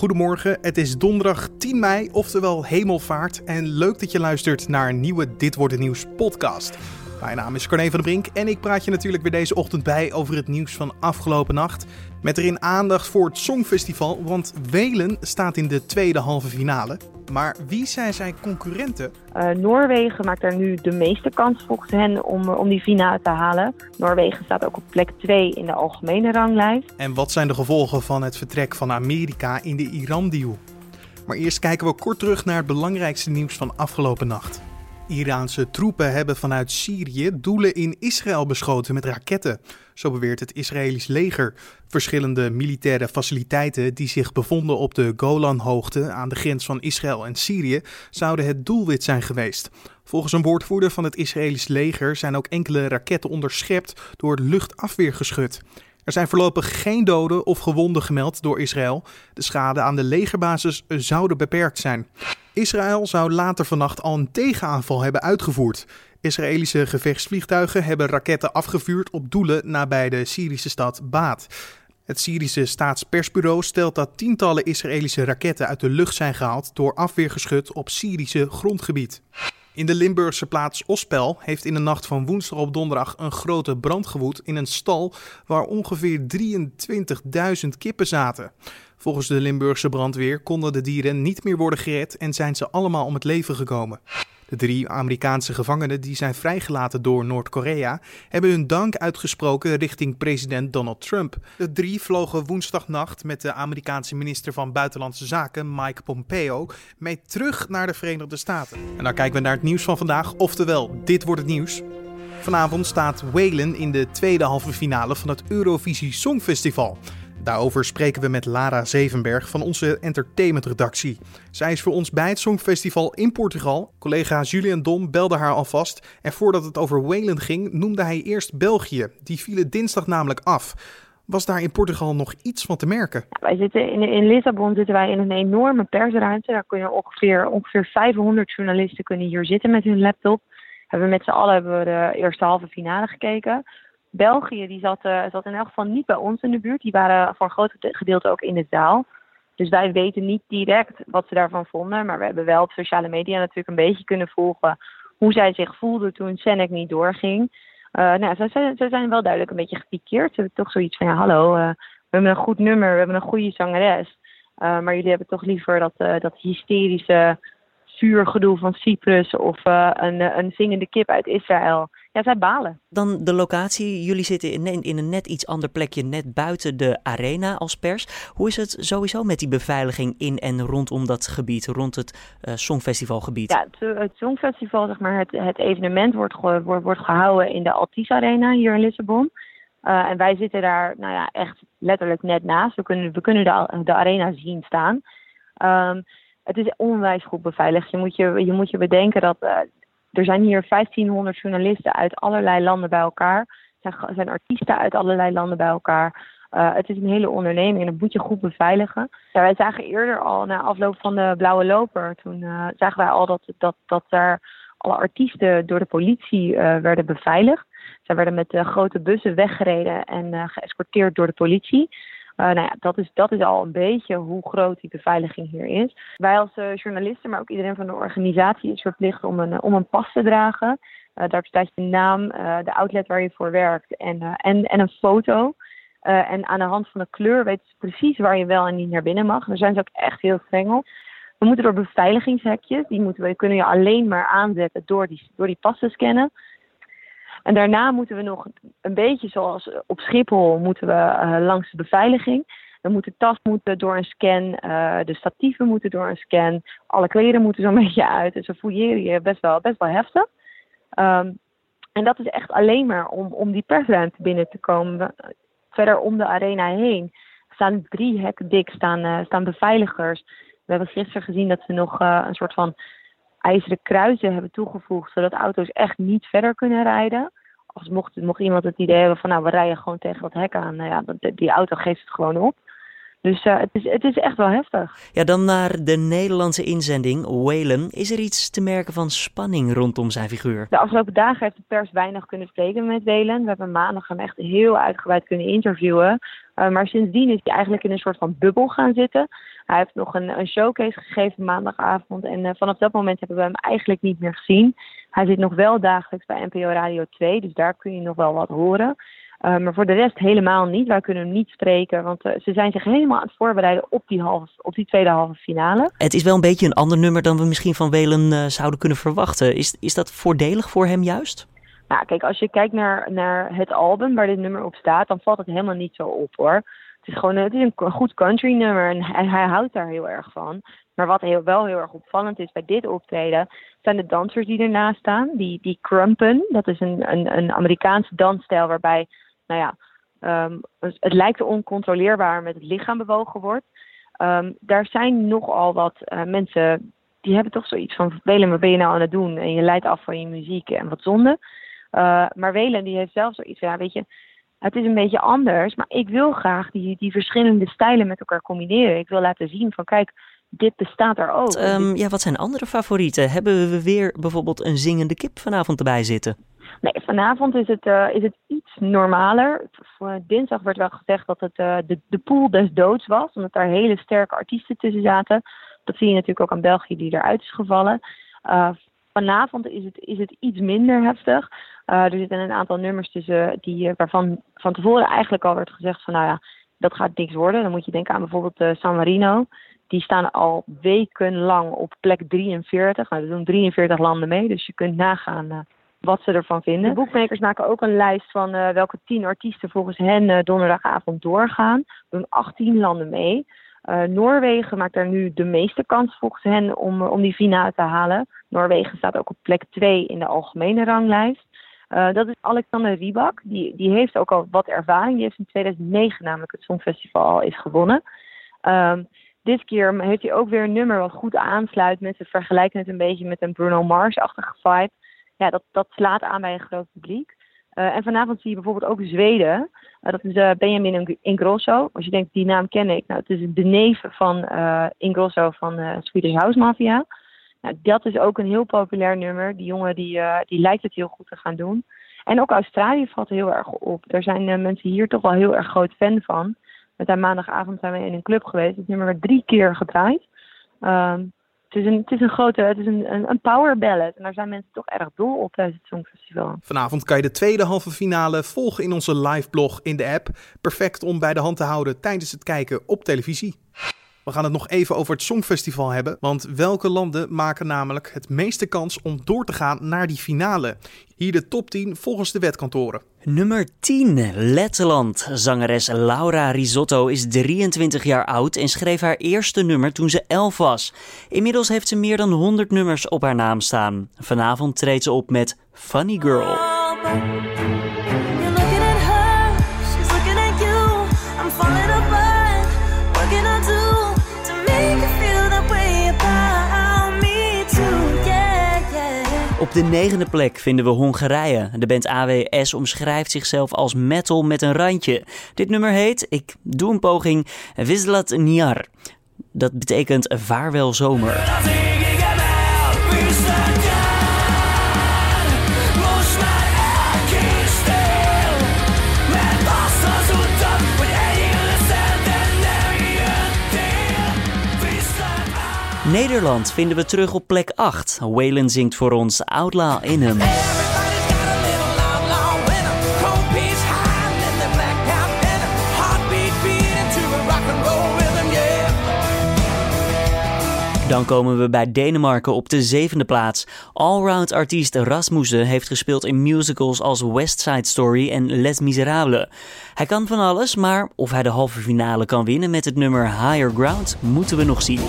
Goedemorgen, het is donderdag 10 mei, oftewel hemelvaart. En leuk dat je luistert naar een nieuwe Dit Wordt Het Nieuws podcast. Mijn naam is Corné van der Brink en ik praat je natuurlijk weer deze ochtend bij over het nieuws van afgelopen nacht. Met erin aandacht voor het Songfestival, want Welen staat in de tweede halve finale. Maar wie zijn zijn concurrenten? Uh, Noorwegen maakt daar nu de meeste kans volgens hen om, om die finale te halen. Noorwegen staat ook op plek 2 in de algemene ranglijst. En wat zijn de gevolgen van het vertrek van Amerika in de Iran-deal? Maar eerst kijken we kort terug naar het belangrijkste nieuws van afgelopen nacht. Iraanse troepen hebben vanuit Syrië doelen in Israël beschoten met raketten. Zo beweert het Israëlisch leger. Verschillende militaire faciliteiten die zich bevonden op de Golanhoogte aan de grens van Israël en Syrië zouden het doelwit zijn geweest. Volgens een woordvoerder van het Israëlisch leger zijn ook enkele raketten onderschept door luchtafweergeschut. Er zijn voorlopig geen doden of gewonden gemeld door Israël. De schade aan de legerbasis zouden beperkt zijn. Israël zou later vannacht al een tegenaanval hebben uitgevoerd. Israëlische gevechtsvliegtuigen hebben raketten afgevuurd op doelen nabij de Syrische stad Baat. Het Syrische staatspersbureau stelt dat tientallen Israëlische raketten uit de lucht zijn gehaald door afweergeschut op Syrische grondgebied. In de Limburgse plaats Ospel heeft in de nacht van woensdag op donderdag een grote brand gewoed in een stal waar ongeveer 23.000 kippen zaten. Volgens de Limburgse brandweer konden de dieren niet meer worden gered en zijn ze allemaal om het leven gekomen. De drie Amerikaanse gevangenen die zijn vrijgelaten door Noord-Korea hebben hun dank uitgesproken richting president Donald Trump. De drie vlogen woensdagnacht met de Amerikaanse minister van Buitenlandse Zaken Mike Pompeo mee terug naar de Verenigde Staten. En dan kijken we naar het nieuws van vandaag, oftewel dit wordt het nieuws. Vanavond staat Whalen in de tweede halve finale van het Eurovisie Songfestival. Daarover spreken we met Lara Zevenberg van onze entertainmentredactie. Zij is voor ons bij het Songfestival in Portugal. Collega Julian Dom belde haar alvast. En voordat het over Whalen ging, noemde hij eerst België. Die vielen dinsdag namelijk af. Was daar in Portugal nog iets van te merken? wij zitten in, in Lissabon zitten wij in een enorme persruimte. Daar kunnen ongeveer, ongeveer 500 journalisten kunnen hier zitten met hun laptop. Hebben met z'n allen hebben we de eerste halve finale gekeken. België die zat, uh, zat in elk geval niet bij ons in de buurt. Die waren voor een groot gedeelte ook in de zaal. Dus wij weten niet direct wat ze daarvan vonden. Maar we hebben wel op sociale media natuurlijk een beetje kunnen volgen hoe zij zich voelden toen Senek niet doorging. Uh, nou, ze, ze, ze, zijn wel duidelijk een beetje gepikeerd. Ze hebben toch zoiets van, ja hallo, uh, we hebben een goed nummer, we hebben een goede zangeres. maar jullie hebben toch liever dat, dat hysterische vuurgedoe van Cyprus of een, een zingende kip uit Israël ja, zij balen. Dan de locatie. Jullie zitten in, in een net iets ander plekje, net buiten de arena als pers. Hoe is het sowieso met die beveiliging in en rondom dat gebied, rond het uh, Songfestivalgebied? Ja, het, het, Songfestival, zeg maar, het, het evenement wordt, wordt, wordt gehouden in de Altis Arena hier in Lissabon. Uh, en wij zitten daar, nou ja, echt letterlijk net naast. We kunnen, we kunnen de, de arena zien staan. Um, het is onwijs goed beveiligd. Je moet je, je, moet je bedenken dat uh, er zijn hier 1500 journalisten uit allerlei landen bij elkaar. Er zijn, artiesten uit allerlei landen bij elkaar. Uh, het is een hele onderneming en dat moet je goed beveiligen. Ja, wij zagen eerder al na afloop van de Blauwe Loper, toen uh, zagen wij al dat, dat, dat er alle artiesten door de politie uh, werden beveiligd. Zij werden met grote bussen weggereden en geëscorteerd door de politie. Uh, nou ja, dat is, dat is al een beetje hoe groot die beveiliging hier is. Wij als uh, journalisten, maar ook iedereen van de organisatie is verplicht om een, om een pas te dragen. Daar staat je naam, de outlet waar je voor werkt en, en, en een foto. en aan de hand van de kleur weten ze precies waar je wel en niet naar binnen mag. Daar zijn ze ook echt heel streng op. We moeten door beveiligingshekjes, die moeten we, kunnen je alleen maar aanzetten door die, door die pas te scannen. En daarna moeten we nog een beetje zoals op Schiphol moeten we uh, langs de beveiliging. Dan moet de tas moeten door een scan, uh, de statieven moeten door een scan, alle kleren moeten zo'n beetje uit. Dus ze fouilleren je best wel, best wel heftig. Um, en dat is echt alleen maar om, om die persruimte binnen te komen. Verder om de arena heen staan drie hekken dik, staan, uh, staan beveiligers. We hebben gisteren gezien dat ze nog een soort van ijzeren kruisen hebben toegevoegd, zodat auto's echt niet verder kunnen rijden. Als mocht, mocht iemand het idee hebben van nou we rijden gewoon tegen dat hek aan, nou ja, die auto geeft het gewoon op. Dus het, is, het is echt wel heftig. Ja, dan naar de Nederlandse inzending, Whalen. Is er iets te merken van spanning rondom zijn figuur? De afgelopen dagen heeft de pers weinig kunnen spreken met Whalen. We hebben maandag hem echt heel uitgebreid kunnen interviewen. maar sindsdien is hij eigenlijk in een soort van bubbel gaan zitten. Hij heeft nog een, een showcase gegeven maandagavond. En uh, vanaf dat moment hebben we hem eigenlijk niet meer gezien. Hij zit nog wel dagelijks bij NPO Radio 2, dus daar kun je nog wel wat horen. Uh, maar voor de rest helemaal niet. Wij kunnen hem niet spreken, want uh, ze zijn zich helemaal aan het voorbereiden op die, halve, op die tweede halve finale. Het is wel een beetje een ander nummer dan we misschien van Welen zouden kunnen verwachten. Is, is dat voordelig voor hem juist? Nou, kijk, als je kijkt naar, naar het album waar dit nummer op staat, dan valt het helemaal niet zo op hoor. Het is gewoon het is een goed country nummer en hij, hij houdt daar heel erg van. Maar wat heel, wel heel erg opvallend is bij dit optreden, zijn de dansers die ernaast staan. Die, die crumpen, dat is een, een, een Amerikaanse dansstijl waarbij, nou ja, um, het lijkt oncontroleerbaar met het lichaam bewogen wordt. Um, daar zijn nogal wat uh, mensen die hebben toch zoiets van: Welen, wat ben je nou aan het doen? En je leidt af van je muziek en wat zonde. Uh, maar Welen die heeft zelf zoiets van: ja, weet je, het is een beetje anders, maar ik wil graag die, die verschillende stijlen met elkaar combineren. Ik wil laten zien van kijk, dit bestaat er ook. Um, ja, wat zijn andere favorieten? Hebben we weer bijvoorbeeld een zingende kip vanavond erbij zitten? Nee, vanavond is het, uh, is het iets normaler. Dinsdag werd wel gezegd dat het uh, de, de pool des doods was, omdat daar hele sterke artiesten tussen zaten. Dat zie je natuurlijk ook aan België die eruit is gevallen. Uh, vanavond is het, is het iets minder heftig. Er zitten een aantal nummers tussen die, waarvan van tevoren eigenlijk al werd gezegd van nou ja, dat gaat niks worden. Dan moet je denken aan bijvoorbeeld San Marino. Die staan al wekenlang op plek 43. Nou, er doen 43 landen mee, dus je kunt nagaan wat ze ervan vinden. De boekmakers maken ook een lijst van welke 10 artiesten volgens hen donderdagavond doorgaan. Er doen 18 landen mee. Noorwegen maakt daar nu de meeste kans volgens hen om, om die finale te halen. Noorwegen staat ook op plek 2 in de algemene ranglijst. Dat is Alexander Rybak. Die, die heeft ook al wat ervaring. Die heeft in 2009 namelijk het Songfestival al eens gewonnen. Um, dit keer heeft hij ook weer een nummer wat goed aansluit. Mensen vergelijken het een beetje met een Bruno Mars-achtige vibe. Ja, dat, dat slaat aan bij een groot publiek. Uh, en vanavond zie je bijvoorbeeld ook Zweden. Uh, dat is uh, Benjamin Ingrosso. Als je denkt, die naam ken ik. Nou, het is de neef van Ingrosso van Swedish House Mafia. Nou, dat is ook een heel populair nummer. Die jongen die, die lijkt het heel goed te gaan doen. En ook Australië valt heel erg op. Daar zijn mensen hier toch wel heel erg groot fan van. Met haar maandagavond zijn we in een club geweest. Het nummer werd drie keer gedraaid. Um, het is een, het is een grote, het is een, een, power ballad. En daar zijn mensen toch erg dol op tijdens het Songfestival. Vanavond kan je de tweede halve finale volgen in onze live blog in de app. Perfect om bij de hand te houden tijdens het kijken op televisie. We gaan het nog even over het Songfestival hebben. Want welke landen maken namelijk het meeste kans om door te gaan naar die finale? Hier de top 10 volgens de wetkantoren. Nummer 10. Letteland. Zangeres Laura Risotto is 23 jaar oud en schreef haar eerste nummer toen ze 11 was. Inmiddels heeft ze meer dan 100 nummers op haar naam staan. Vanavond treedt ze op met Funny Girl. Op de negende plek vinden we Hongarije. De band AWS omschrijft zichzelf als metal met een randje. Dit nummer heet, ik doe een poging, Wislat Niar. Dat betekent vaarwel zomer. Nederland vinden we terug op plek 8. Waylon zingt voor ons Outlaw in hem. Dan komen we bij Denemarken op de zevende plaats. Allround artiest Rasmussen heeft gespeeld in musicals als West Side Story en Les Miserables. Hij kan van alles, maar of hij de halve finale kan winnen met het nummer Higher Ground, moeten we nog zien.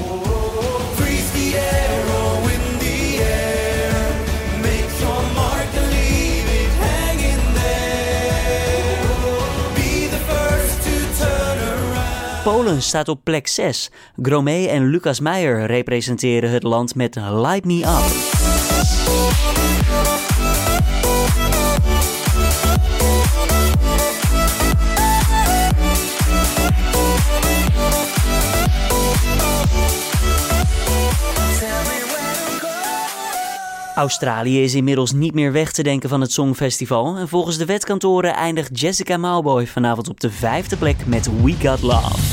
Polen staat op plek 6. Gromé en Lucas Meijer representeren het land met Light Me Up. Australië is inmiddels niet meer weg te denken van het Songfestival. En volgens de wetkantoren eindigt Jessica Mauboy vanavond op de vijfde plek met We Got Love.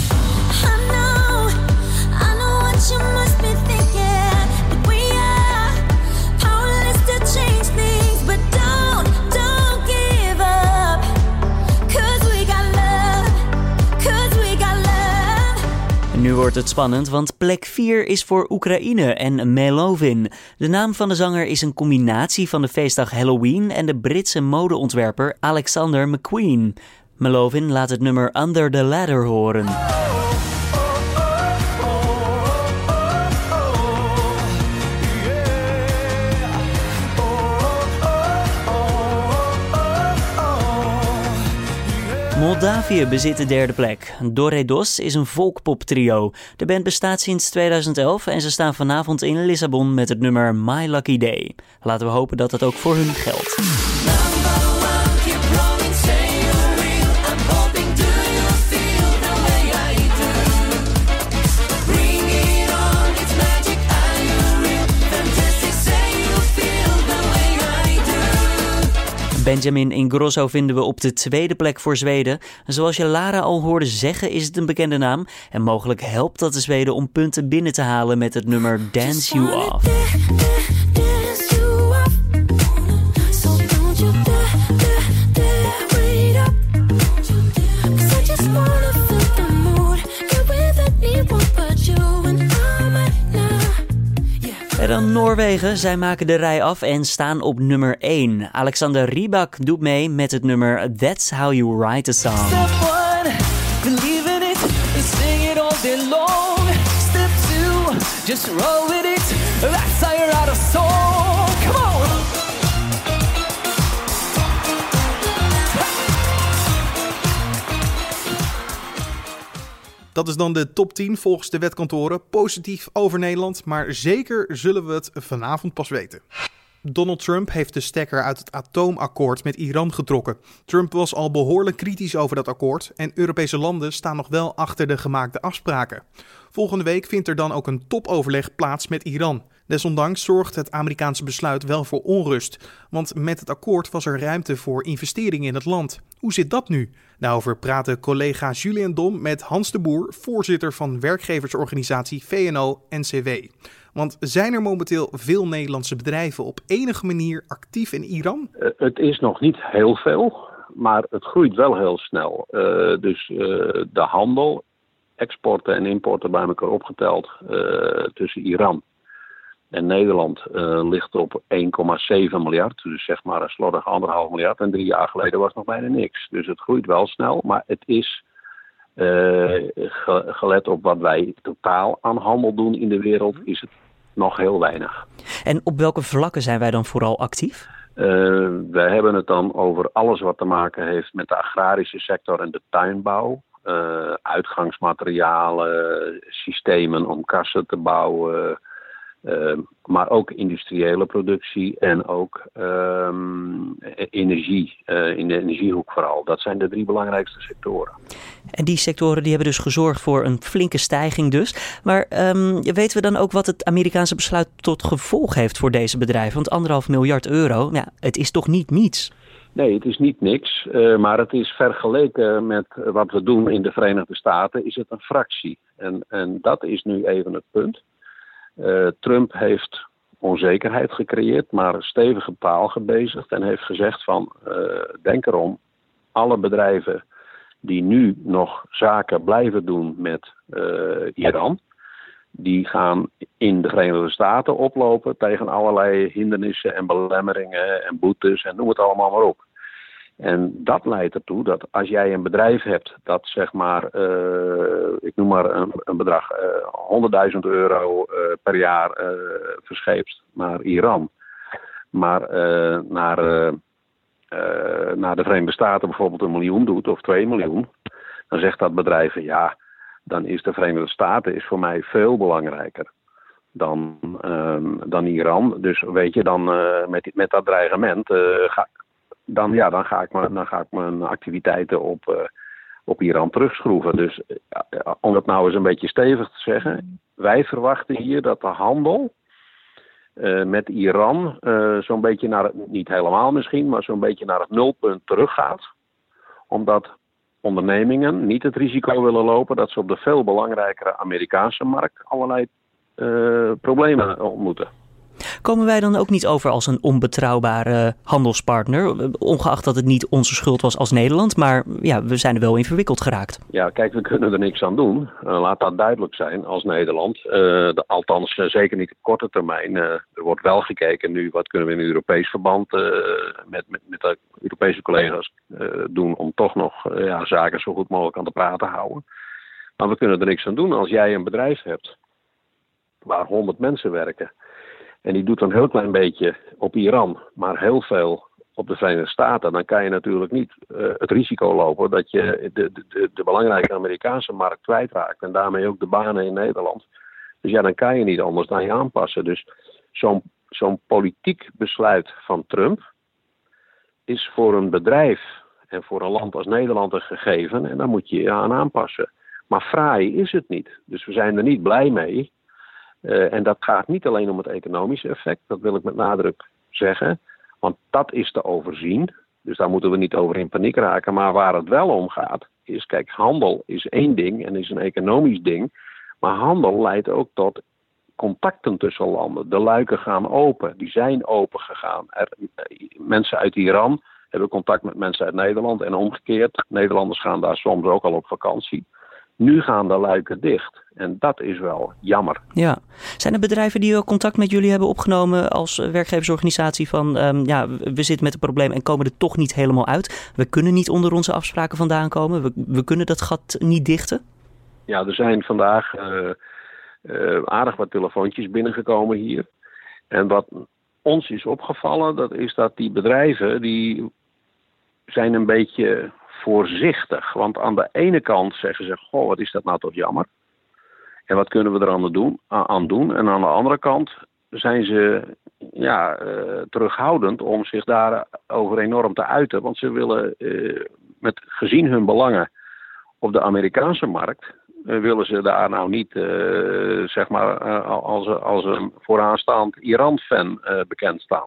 Nu wordt het spannend, want plek 4 is voor Oekraïne en Melovin. De naam van de zanger is een combinatie van de feestdag Halloween en de Britse modeontwerper Alexander McQueen. Melovin laat het nummer Under the Ladder horen. Moldavië bezit de derde plek. Doredos is een volkpop-trio. De band bestaat sinds 2011 en ze staan vanavond in Lissabon met het nummer My Lucky Day. Laten we hopen dat dat ook voor hun geldt. Benjamin Ingrosso vinden we op de tweede plek voor Zweden. Zoals je Lara al hoorde zeggen is het een bekende naam. En mogelijk helpt dat de Zweden om punten binnen te halen met het nummer Dance You Off. Noorwegen. Zij maken de rij af en staan op nummer 1. Alexander Rybak doet mee met het nummer That's How You Write a Song. Step one, believe in it, sing it all day long. Step two, just roll it, Dat is dan de top 10 volgens de wetkantoren. Positief over Nederland, maar zeker zullen we het vanavond pas weten. Donald Trump heeft de stekker uit het atoomakkoord met Iran getrokken. Trump was al behoorlijk kritisch over dat akkoord en Europese landen staan nog wel achter de gemaakte afspraken. Volgende week vindt er dan ook een topoverleg plaats met Iran. Desondanks zorgt het Amerikaanse besluit wel voor onrust, want met het akkoord was er ruimte voor investeringen in het land. Hoe zit dat nu? Daarover praten collega Julian Dom met Hans de Boer, voorzitter van werkgeversorganisatie VNO-NCW. Want zijn er momenteel veel Nederlandse bedrijven op enige manier actief in Iran? Uh, het is nog niet heel veel, maar het groeit wel heel snel. Uh, dus uh, de handel, exporten en importen bij elkaar opgeteld tussen Iran en Nederland uh, ligt op 1,7 miljard. Dus zeg maar een slordig anderhalf miljard. En drie jaar geleden was nog bijna niks. Dus het groeit wel snel. Maar het is, uh, gelet op wat wij totaal aan handel doen in de wereld, is het nog heel weinig. En op welke vlakken zijn wij dan vooral actief? Uh, wij hebben het dan over alles wat te maken heeft met de agrarische sector en de tuinbouw. Uh, uitgangsmaterialen, systemen om kassen te bouwen, maar ook industriële productie en ook um, energie, uh, in de energiehoek vooral. Dat zijn de drie belangrijkste sectoren. En die sectoren die hebben dus gezorgd voor een flinke stijging dus. Maar um, weten we dan ook wat het Amerikaanse besluit tot gevolg heeft voor deze bedrijven? Want anderhalf miljard euro, ja, het is toch niet niets? Nee, het is niet niks. Uh, maar het is vergeleken met wat we doen in de Verenigde Staten, is het een fractie. En, en dat is nu even het punt. Uh, Trump heeft onzekerheid gecreëerd, maar stevige paal gebezigd en heeft gezegd van uh, denk erom, alle bedrijven die nu nog zaken blijven doen met uh, Iran, die gaan in de Verenigde Staten oplopen tegen allerlei hindernissen en belemmeringen en boetes en noem het allemaal maar op. En dat leidt ertoe dat als jij een bedrijf hebt dat zeg maar, uh, ik noem maar een, een bedrag, uh, 100.000 euro uh, per jaar verscheept naar Iran, maar naar, naar de Verenigde Staten bijvoorbeeld een miljoen doet of 2 miljoen, dan zegt dat bedrijf ja, dan is de Verenigde Staten is voor mij veel belangrijker dan, dan Iran. Dus weet je, dan met, met dat dreigement ga, dan, ja, dan, ga ik maar, dan ga ik mijn activiteiten op, uh, op Iran terugschroeven. Dus uh, om dat nou eens een beetje stevig te zeggen, wij verwachten hier dat de handel uh, met Iran zo'n beetje naar het, niet helemaal misschien, maar zo'n beetje naar het nulpunt teruggaat. Omdat ondernemingen niet het risico willen lopen dat ze op de veel belangrijkere Amerikaanse markt allerlei problemen ontmoeten. Komen wij dan ook niet over als een onbetrouwbare handelspartner? Ongeacht dat het niet onze schuld was als Nederland, maar ja, we zijn er wel in verwikkeld geraakt. Ja, kijk, we kunnen er niks aan doen. Uh, laat dat duidelijk zijn als Nederland. Uh, de, althans, uh, zeker niet op korte termijn. er wordt wel gekeken nu, wat kunnen we in Europees verband met, met, met de Europese collega's doen om toch nog ja, zaken zo goed mogelijk aan de praat te houden. Maar we kunnen er niks aan doen als jij een bedrijf hebt waar 100 mensen werken en die doet een heel klein beetje op Iran, maar heel veel op de Verenigde Staten, dan kan je natuurlijk niet uh, het risico lopen dat je de, de, de belangrijke Amerikaanse markt kwijtraakt en daarmee ook de banen in Nederland. Dus ja, dan kan je niet anders dan je aanpassen. Dus zo'n zo'n politiek besluit van Trump is voor een bedrijf en voor een land als Nederland een gegeven en daar moet je je aan aanpassen. Maar fraai is het niet. Dus we zijn er niet blij mee. Uh, en dat gaat niet alleen om het economische effect, dat wil ik met nadruk zeggen. Want dat is te overzien. Dus daar moeten we niet over in paniek raken. Maar waar het wel om gaat, is: kijk, handel is één ding en is een economisch ding. Maar handel leidt ook tot contacten tussen landen. De luiken gaan open, die zijn open gegaan. Er, mensen uit Iran hebben contact met mensen uit Nederland en omgekeerd. Nederlanders gaan daar soms ook al op vakantie. Nu gaan de luiken dicht. En dat is wel jammer. Ja. Zijn er bedrijven die wel contact met jullie hebben opgenomen als werkgeversorganisatie van um, ja, we zitten met een probleem en komen er toch niet helemaal uit? We kunnen niet onder onze afspraken vandaan komen. We, we kunnen dat gat niet dichten? Ja, er zijn vandaag uh, uh, aardig wat telefoontjes binnengekomen hier. En wat ons is opgevallen, dat is dat die bedrijven die zijn een beetje voorzichtig. Want aan de ene kant zeggen ze: Goh, wat is dat nou toch jammer? En wat kunnen we er aan doen? Aan doen? En aan de andere kant zijn ze ja, uh, terughoudend om zich daarover enorm te uiten. Want ze willen, uh, met, gezien hun belangen op de Amerikaanse markt, uh, willen ze daar nou niet zeg maar, als, als een vooraanstaand Iran-fan bekend staan.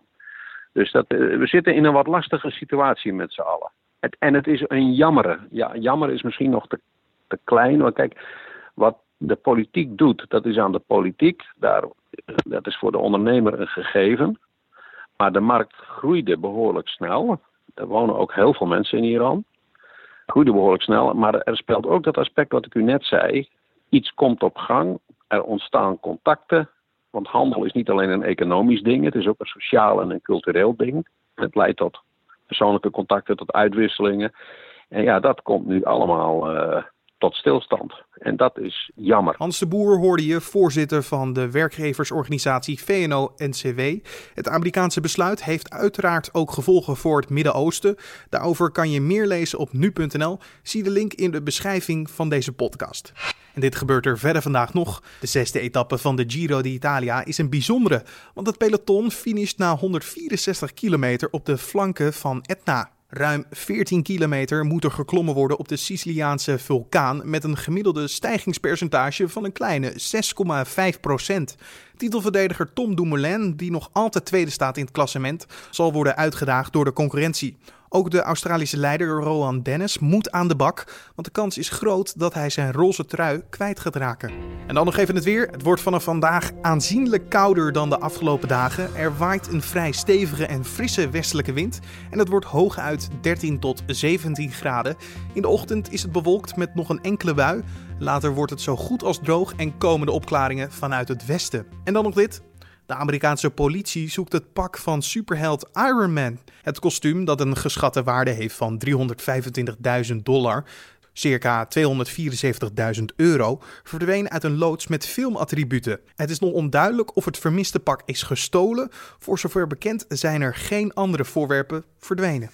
Dus dat, we zitten in een wat lastige situatie met z'n allen. En het is een jammere. Ja, jammer is misschien nog te, te klein. Want kijk, wat de politiek doet, dat is aan de politiek. Daar, dat is voor de ondernemer een gegeven. Maar de markt groeide behoorlijk snel. Er wonen ook heel veel mensen in Iran. Groeide behoorlijk snel. Maar er speelt ook dat aspect wat ik u net zei. Iets komt op gang. Er ontstaan contacten. Want handel is niet alleen een economisch ding. Het is ook een sociaal en een cultureel ding. Het leidt tot persoonlijke contacten, tot uitwisselingen. En ja, dat komt nu allemaal uh, tot stilstand. En dat is jammer. Hans de Boer hoorde je, voorzitter van de werkgeversorganisatie VNO-NCW. Het Amerikaanse besluit heeft uiteraard ook gevolgen voor het Midden-Oosten. Daarover kan je meer lezen op nu.nl. Zie de link in de beschrijving van deze podcast. En dit gebeurt er verder vandaag nog. De zesde etappe van de Giro d'Italia is een bijzondere, want het peloton finisht na 164 kilometer op de flanken van Etna. Ruim 14 kilometer moet er geklommen worden op de Siciliaanse vulkaan met een gemiddelde stijgingspercentage van een kleine 6,5 procent. Titelverdediger Tom Dumoulin, die nog altijd tweede staat in het klassement, zal worden uitgedaagd door de concurrentie. Ook de Australische leider Roland Dennis moet aan de bak, want de kans is groot dat hij zijn roze trui kwijt gaat raken. En dan nog even het weer. Het wordt vanaf vandaag aanzienlijk kouder dan de afgelopen dagen. Er waait een vrij stevige en frisse westelijke wind en het wordt hooguit 13 tot 17 graden. In de ochtend is het bewolkt met nog een enkele bui. Later wordt het zo goed als droog en komen de opklaringen vanuit het westen. En dan nog dit. De Amerikaanse politie zoekt het pak van superheld Iron Man. Het kostuum, dat een geschatte waarde heeft van 325.000 dollar, circa 274.000 euro, verdween uit een loods met filmattributen. Het is nog onduidelijk of het vermiste pak is gestolen. Voor zover bekend zijn er geen andere voorwerpen verdwenen.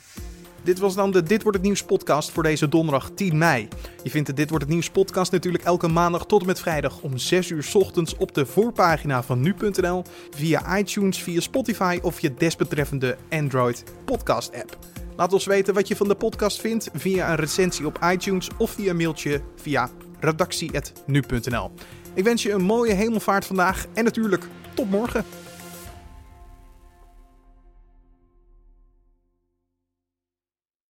Dit was dan de Dit Wordt Het Nieuws podcast voor deze donderdag 10 mei. Je vindt de Dit Wordt Het Nieuws podcast natuurlijk elke maandag tot en met vrijdag om 6 uur ochtends op de voorpagina van nu.nl, via iTunes, via Spotify of je desbetreffende Android podcast app. Laat ons weten wat je van de podcast vindt via een recensie op iTunes of via een mailtje via redactie.nu.nl. Ik wens je een mooie hemelvaart vandaag en natuurlijk tot morgen.